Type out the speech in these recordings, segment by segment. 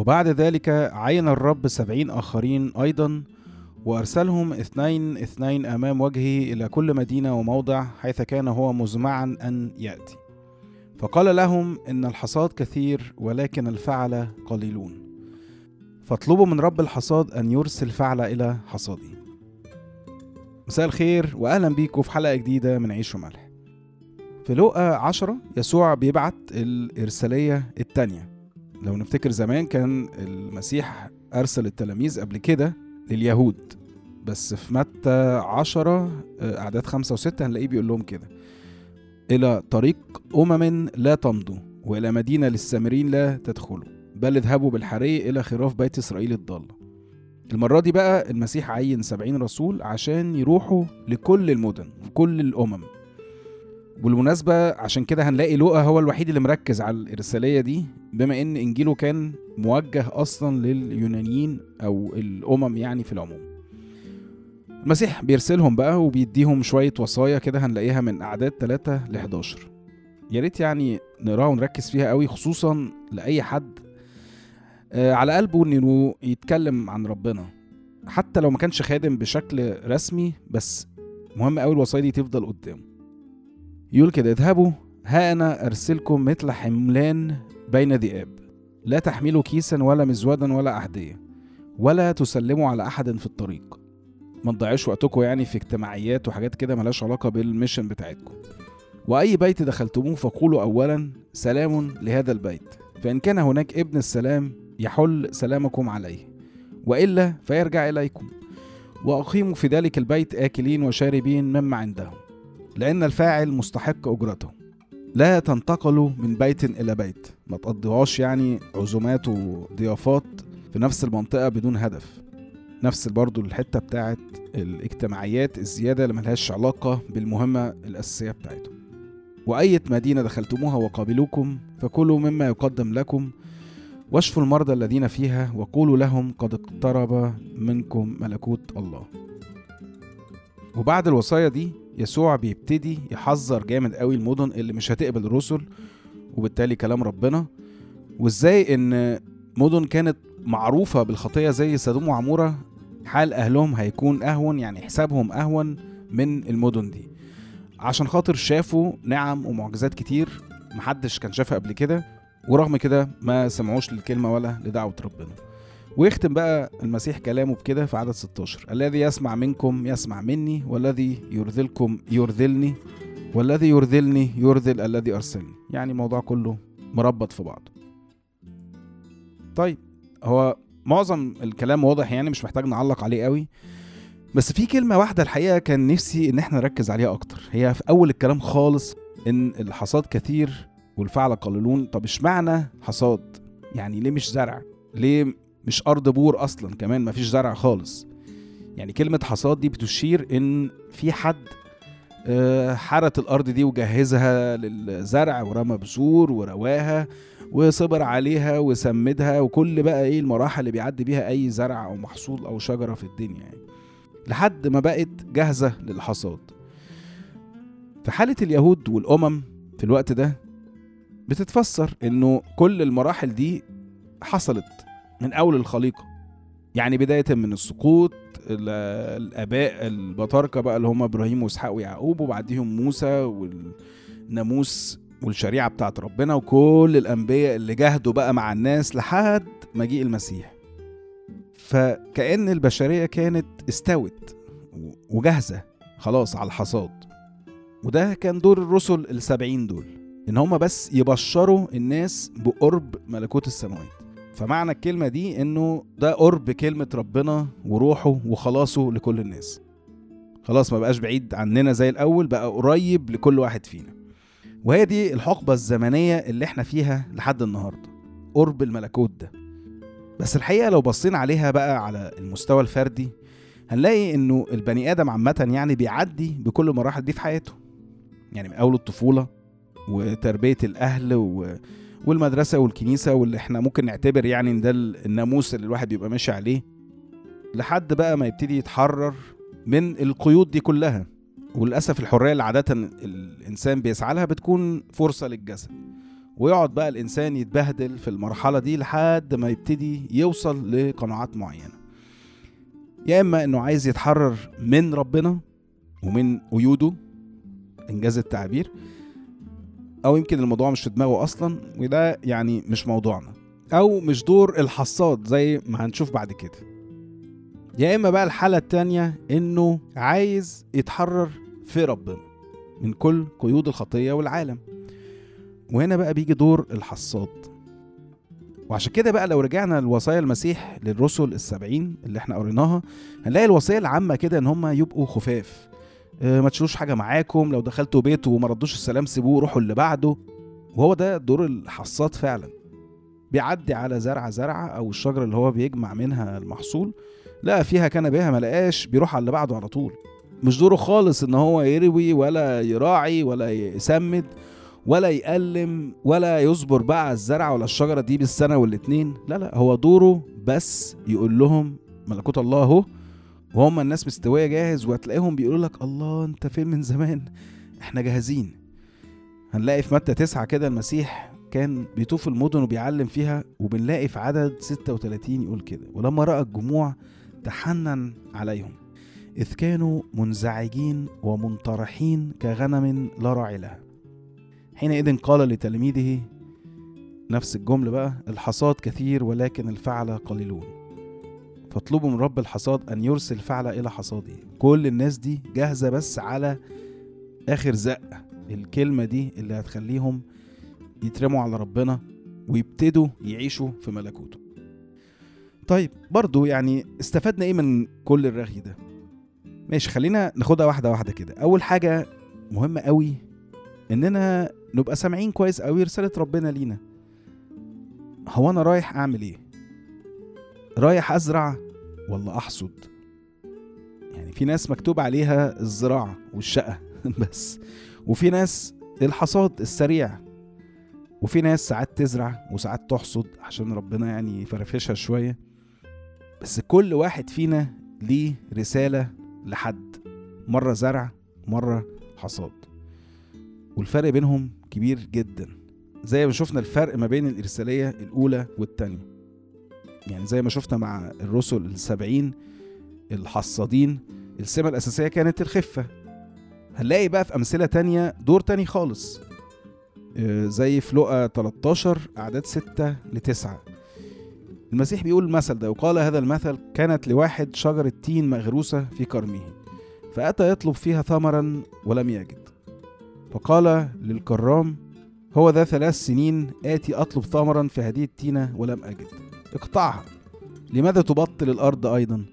وبعد ذلك عين الرب سبعين آخرين أيضا وأرسلهم اثنين اثنين أمام وجهه إلى كل مدينة وموضع حيث كان هو مزمعا أن يأتي. فقال لهم إن الحصاد كثير ولكن الفعل قليلون. فاطلبوا من رب الحصاد أن يرسل فعل إلى حصاده. مساء الخير وأهلا بيكم في حلقة جديدة من عيش وملح. في لقا عشرة يسوع بيبعت الإرسالية التانية. لو نفتكر زمان كان المسيح أرسل التلاميذ قبل كده لليهود. بس في متى عشرة أعداد خمسة وستة هنلاقيه بيقول لهم كده. إلى طريق أمم لا تمضوا وإلى مدينة للسامرين لا تدخلوا بل اذهبوا بالحري إلى خراف بيت إسرائيل الضالة المرة دي بقى المسيح عين سبعين رسول عشان يروحوا لكل المدن وكل الأمم. بالمناسبة عشان كده هنلاقي لوقا هو الوحيد اللي مركز على الإرسالية دي بما إن إنجيله كان موجه أصلا لليونانيين أو الأمم يعني في العموم. المسيح بيرسلهم بقى وبيديهم شوية وصايا كده هنلاقيها من أعداد 3 ل 11 يا ريت يعني نقراها ونركز فيها قوي خصوصا لأي حد آه على قلبه إنه يتكلم عن ربنا. حتى لو ما كانش خادم بشكل رسمي بس مهم قوي الوصايا دي تفضل قدامه يقول كده اذهبوا ها أنا أرسلكم مثل حملان بين ذئاب. لا تحملوا كيسا ولا مزودا ولا أحذية ولا تسلموا على أحد في الطريق. ما تضيعوش وقتكم يعني في اجتماعيات وحاجات كده ملهاش علاقة بالميشن بتاعتكم. وأي بيت دخلتموه فقولوا أولا سلام لهذا البيت. فإن كان هناك ابن السلام يحل سلامكم عليه وإلا فيرجع إليكم. وأقيموا في ذلك البيت آكلين وشاربين مما عندهم. لأن الفاعل مستحق أجرته. لا تنتقلوا من بيت إلى بيت. ما تقضيهاش يعني عزومات وضيافات في نفس المنطقة بدون هدف. نفس برضو الحتة بتاعت الاجتماعيات الزيادة اللي ملهاش علاقة بالمهمة الأساسية بتاعتهم. وأية مدينة دخلتموها وقابلوكم فكلوا مما يقدم لكم واشفوا المرضى الذين فيها وقولوا لهم قد اقترب منكم ملكوت الله. وبعد الوصايا دي يسوع بيبتدي يحذر جامد قوي المدن اللي مش هتقبل الرسل وبالتالي كلام ربنا. وازاي إن مدن كانت معروفة بالخطية زي سدوم وعمورة حال أهلهم هيكون أهون يعني حسابهم أهون من المدن دي. عشان خاطر شافوا نعم ومعجزات كتير محدش كان شافها قبل كده ورغم كده ما سمعوش للكلمة ولا لدعوة ربنا. ويختم بقى المسيح كلامه بكده في عدد 16 الذي يسمع منكم يسمع مني والذي يرذلكم يرذلني والذي يرذلني يرذل الذي أرسلني. يعني الموضوع كله مربط في بعض. طيب هو معظم الكلام واضح يعني مش محتاج نعلق عليه قوي. بس في كلمة واحدة الحقيقة كان نفسي إن إحنا نركز عليها أكتر. هي في أول الكلام خالص إن الحصاد كثير والفعل قليلون. طب إشمعنى حصاد؟ يعني ليه مش زرع؟ ليه مش أرض بور أصلا كمان مفيش زرع خالص. يعني كلمة حصاد دي بتشير إن في حد حرت الأرض دي وجهزها للزرع ورمى بذور ورواها وصبر عليها وسمدها وكل بقى إيه المراحل اللي بيعدي بيها أي زرع أو محصول أو شجرة في الدنيا يعني. لحد ما بقت جاهزة للحصاد. في حالة اليهود والأمم في الوقت ده بتتفسر إنه كل المراحل دي حصلت. من أول الخليقة. يعني بداية من السقوط الآباء البطاركه بقى اللي هم إبراهيم وإسحاق ويعقوب وبعديهم موسى والناموس والشريعة بتاعت ربنا وكل الأنبياء اللي جاهدوا بقى مع الناس لحد مجيء المسيح. فكأن البشرية كانت استوت وجاهزة خلاص على الحصاد. وده كان دور الرسل السبعين دول إن هما بس يبشروا الناس بقرب ملكوت السماوات. فمعنى الكلمة دي إنه ده قرب كلمة ربنا وروحه وخلاصه لكل الناس. خلاص ما بقاش بعيد عننا زي الأول بقى قريب لكل واحد فينا. وهي دي الحقبة الزمنية اللي إحنا فيها لحد النهاردة قرب الملكوت ده. بس الحقيقة لو بصينا عليها بقى على المستوى الفردي هنلاقي إنه البني آدم عامة يعني بيعدي بكل المراحل دي في حياته. يعني من أول الطفولة وتربية الأهل و... والمدرسة والكنيسة واللي إحنا ممكن نعتبر يعني إن ده الناموس اللي الواحد بيبقى ماشي عليه لحد بقى ما يبتدي يتحرر من القيود دي كلها. وللأسف الحرية اللي عادة الإنسان بيسعى لها بتكون فرصة للجسد. ويقعد بقى الإنسان يتبهدل في المرحلة دي لحد ما يبتدي يوصل لقناعات معينة. يا إما إنه عايز يتحرر من ربنا ومن قيوده إنجاز التعبير أو يمكن الموضوع مش في دماغه أصلا وده يعني مش موضوعنا. أو مش دور الحصاد زي ما هنشوف بعد كده. يا إما بقى الحالة التانية إنه عايز يتحرر في ربنا من كل قيود الخطية والعالم. وهنا بقى بيجي دور الحصاد. وعشان كده بقى لو رجعنا لوصايا المسيح للرسل السبعين اللي إحنا قريناها هنلاقي الوصية العامة كده إن هم يبقوا خفاف. ما تشيلوش حاجة معاكم لو دخلتوا بيته وما ردوش السلام سيبوه روحوا اللي بعده. وهو ده دور الحصاد فعلا. بيعدي على زرعة زرعة أو الشجرة اللي هو بيجمع منها المحصول لقى فيها كان بها ما لقاش بيروح على اللي بعده على طول. مش دوره خالص إن هو يروي ولا يراعي ولا يسمد ولا يقلم ولا يصبر بقى على الزرعة ولا الشجرة دي بالسنة والاتنين. لا لا هو دوره بس يقول لهم ملكوت الله وهم الناس مستويه جاهز وهتلاقيهم بيقولوا لك الله أنت فين من زمان؟ إحنا جاهزين. هنلاقي في متى تسعة كده المسيح كان بيطوف المدن وبيعلم فيها وبنلاقي في عدد 36 يقول كده. ولما رأى الجموع تحنن عليهم. إذ كانوا منزعجين ومنطرحين كغنم لا راعي لها. حينئذ قال لتلاميذه نفس الجملة بقى الحصاد كثير ولكن الفعل قليلون. فاطلبوا من رب الحصاد أن يرسل فعل إلى حصاده. كل الناس دي جاهزة بس على آخر زقة الكلمة دي اللي هتخليهم يترموا على ربنا ويبتدوا يعيشوا في ملكوته. طيب برضو يعني استفدنا إيه من كل الرغي ده؟ ماشي خلينا ناخدها واحدة واحدة كده. أول حاجة مهمة قوي إننا نبقى سامعين كويس قوي رسالة ربنا لينا. هو أنا رايح أعمل إيه؟ رايح أزرع ولا أحصد؟ يعني في ناس مكتوب عليها الزراعة والشقة بس. وفي ناس الحصاد السريع. وفي ناس ساعات تزرع وساعات تحصد عشان ربنا يعني يفرفشها شوية. بس كل واحد فينا ليه رسالة لحد. مرة زرع مرة حصاد. والفرق بينهم كبير جدا. زي ما شفنا الفرق ما بين الإرسالية الأولى والتانية. يعني زي ما شفنا مع الرسل السبعين الحصادين السمة الأساسية كانت الخفة. هنلاقي بقى في أمثلة تانية دور تاني خالص. آه، زي في لقا 13 أعداد 6 ل 9 المسيح بيقول المثل ده وقال هذا المثل كانت لواحد شجرة تين مغروسة في كرمه فأتى يطلب فيها ثمرا ولم يجد. فقال للكرام هو ذا ثلاث سنين آتي أطلب ثمرا في هذه التينة ولم أجد. اقطعها. لماذا تبطل الأرض أيضا؟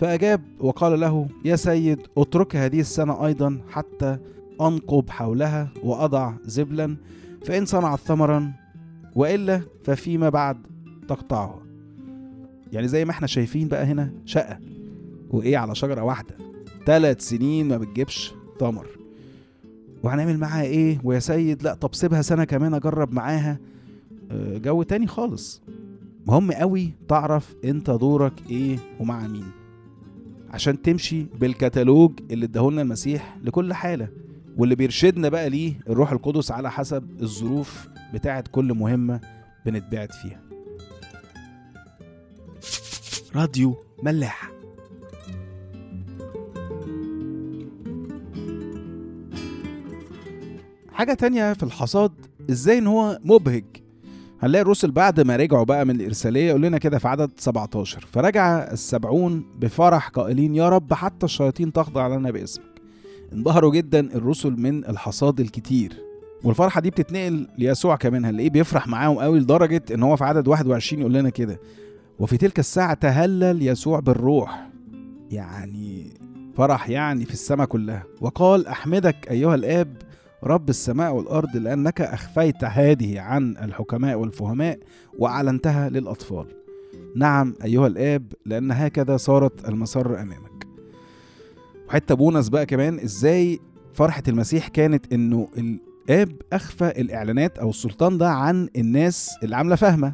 فأجاب وقال له يا سيد اترك هذه السنة أيضا حتى أنقب حولها وأضع زبلا فإن صنعت ثمرا وإلا ففيما بعد تقطعها. يعني زي ما إحنا شايفين بقى هنا شقة. وإيه على شجرة واحدة. ثلاث سنين ما بتجيبش ثمر وهنعمل معاها إيه؟ ويا سيد لا طب سيبها سنة كمان أجرب معاها. آه، جو تاني خالص. مهم قوي تعرف انت دورك إيه ومع مين. عشان تمشي بالكتالوج اللي اداهولنا المسيح لكل حالة. واللي بيرشدنا بقى ليه الروح القدس على حسب الظروف بتاعت كل مهمة بنتبعت فيها. راديو ملاح حاجة تانية في الحصاد إزاي ان هو مبهج. هنلاقي الرسل بعد ما رجعوا بقى من الإرسالية يقول لنا كده في عدد 17 فرجع السبعون بفرح قائلين يا رب حتى الشياطين تخضع لنا باسمك. انبهروا جدا الرسل من الحصاد الكتير. والفرحة دي بتتنقل ليسوع كمان هنلاقيه بيفرح معاهم قوي لدرجة إن هو في عدد 21 يقول لنا كده وفي تلك الساعة تهلل يسوع بالروح. يعني فرح يعني في السماء كلها. وقال أحمدك أيها الآب رب السماء والأرض لأنك أخفيت هذه عن الحكماء والفهماء وأعلنتها للأطفال. نعم أيها الآب لأن هكذا صارت المسر أمامك. وحتى بونس بقى كمان إزاي فرحة المسيح كانت إنه الآب أخفى الإعلانات أو السلطان ده عن الناس اللي عاملة فاهمة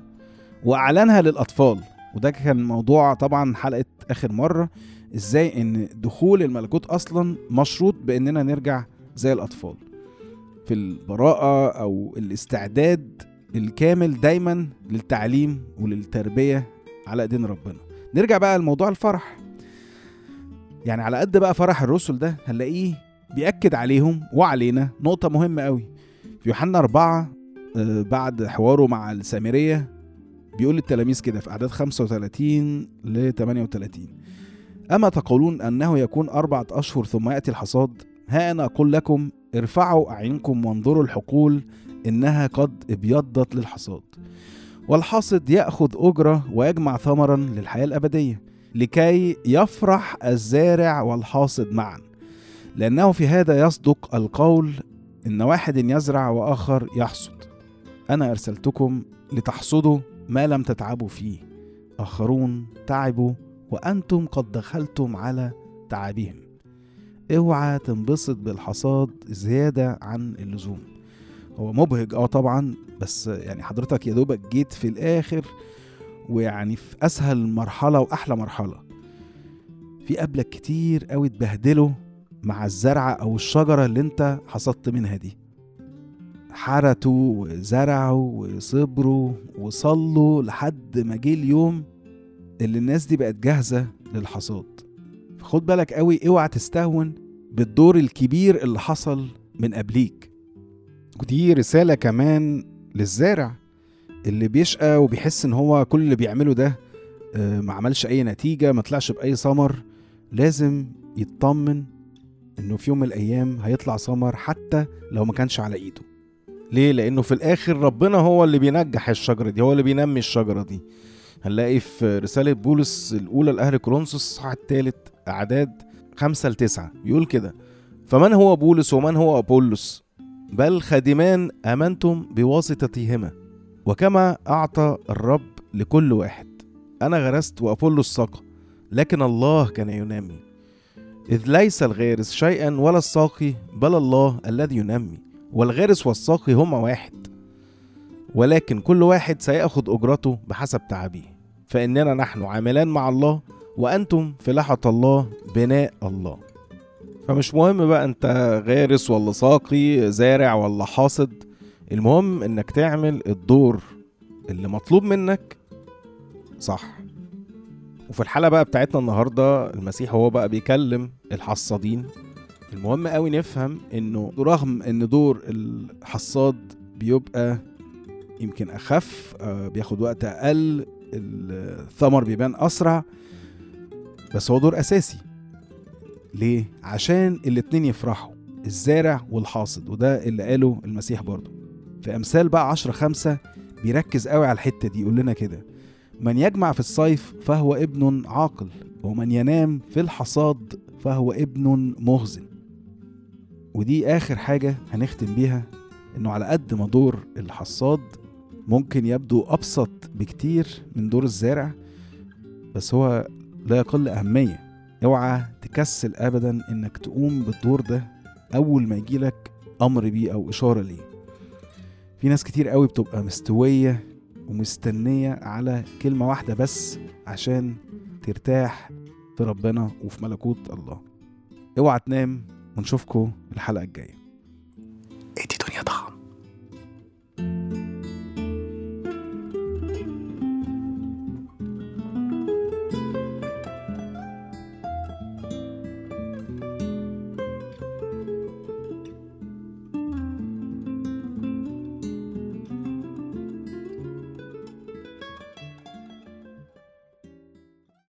وأعلنها للأطفال. وده كان موضوع طبعا حلقة آخر مرة إزاي إن دخول الملكوت أصلا مشروط بإننا نرجع زي الأطفال. في البراءة أو الاستعداد الكامل دايما للتعليم وللتربية على إيدين ربنا. نرجع بقى لموضوع الفرح. يعني على قد بقى فرح الرسل ده هنلاقيه بيأكد عليهم وعلينا نقطة مهمة قوي. في يوحنا أربعة آه، بعد حواره مع السامرية بيقول للتلاميذ كده في أعداد 35 ل 38 أما تقولون أنه يكون أربعة أشهر ثم يأتي الحصاد؟ ها أنا أقول لكم ارفعوا أعينكم وانظروا الحقول إنها قد ابيضت للحصاد. والحاصد يأخذ أجرة ويجمع ثمرا للحياة الأبدية لكي يفرح الزارع والحاصد معا. لأنه في هذا يصدق القول إن واحد يزرع وآخر يحصد. أنا أرسلتكم لتحصدوا ما لم تتعبوا فيه. آخرون تعبوا وأنتم قد دخلتم على تعابهم اوعى تنبسط بالحصاد زيادة عن اللزوم. هو مبهج آه طبعا بس يعني حضرتك يا دوبك جيت في الآخر ويعني في أسهل مرحلة وأحلى مرحلة. في قبلك كتير قوي اتبهدلوا مع الزرعة أو الشجرة اللي أنت حصدت منها دي. حرتوا وزرعوا وصبروا وصلوا لحد ما جه اليوم اللي الناس دي بقت جاهزة للحصاد. فخد بالك قوي اوعى تستهون بالدور الكبير اللي حصل من قبليك. ودي رسالة كمان للزارع اللي بيشقى وبيحس إن هو كل اللي بيعمله ده آه، ما عملش أي نتيجة ما طلعش بأي ثمر لازم يطمن إنه في يوم من الأيام هيطلع ثمر حتى لو ما كانش على إيده. ليه؟ لأنه في الآخر ربنا هو اللي بينجح الشجرة دي هو اللي بينمي الشجرة دي. هنلاقي في رسالة بولس الأولى لأهل كورنثوس الصح الثالث أعداد خمسة لتسعة. يقول كده فمن هو بولس ومن هو أبولس؟ بل خادمان آمنتم بواسطتهما وكما أعطى الرب لكل واحد. أنا غرست وأبولس سقى لكن الله كان ينمي إذ ليس الغارس شيئا ولا الساقي بل الله الذي ينمي والغارس والساقي هما واحد ولكن كل واحد سيأخذ أجرته بحسب تعبه فإننا نحن عاملان مع الله وأنتم فلاحة الله بناء الله. فمش مهم بقى أنت غارس ولا ساقي زارع ولا حاصد المهم إنك تعمل الدور اللي مطلوب منك صح. وفي الحلقة بقى بتاعتنا النهاردة المسيح هو بقى بيكلم الحصادين. المهم قوي نفهم إنه رغم إن دور الحصاد بيبقى يمكن أخف آه، بياخد وقت أقل الثمر بيبان أسرع بس هو دور أساسي. ليه؟ عشان الاتنين يفرحوا الزارع والحاصد وده اللي قاله المسيح برضه. في أمثال بقى عشرة خمسة بيركز قوي على الحتة دي يقول لنا كده من يجمع في الصيف فهو ابن عاقل ومن ينام في الحصاد فهو ابن مخزن. ودي آخر حاجة هنختم بيها إنه على قد ما دور الحصاد ممكن يبدو أبسط بكتير من دور الزارع بس هو لا يقل أهمية. أوعى تكسل أبدا إنك تقوم بالدور ده أول ما يجيلك أمر بيه أو إشارة ليه. في ناس كتير قوي بتبقى مستوية ومستنية على كلمة واحدة بس عشان ترتاح في ربنا وفي ملكوت الله. أوعى تنام ونشوفكم الحلقة الجاية.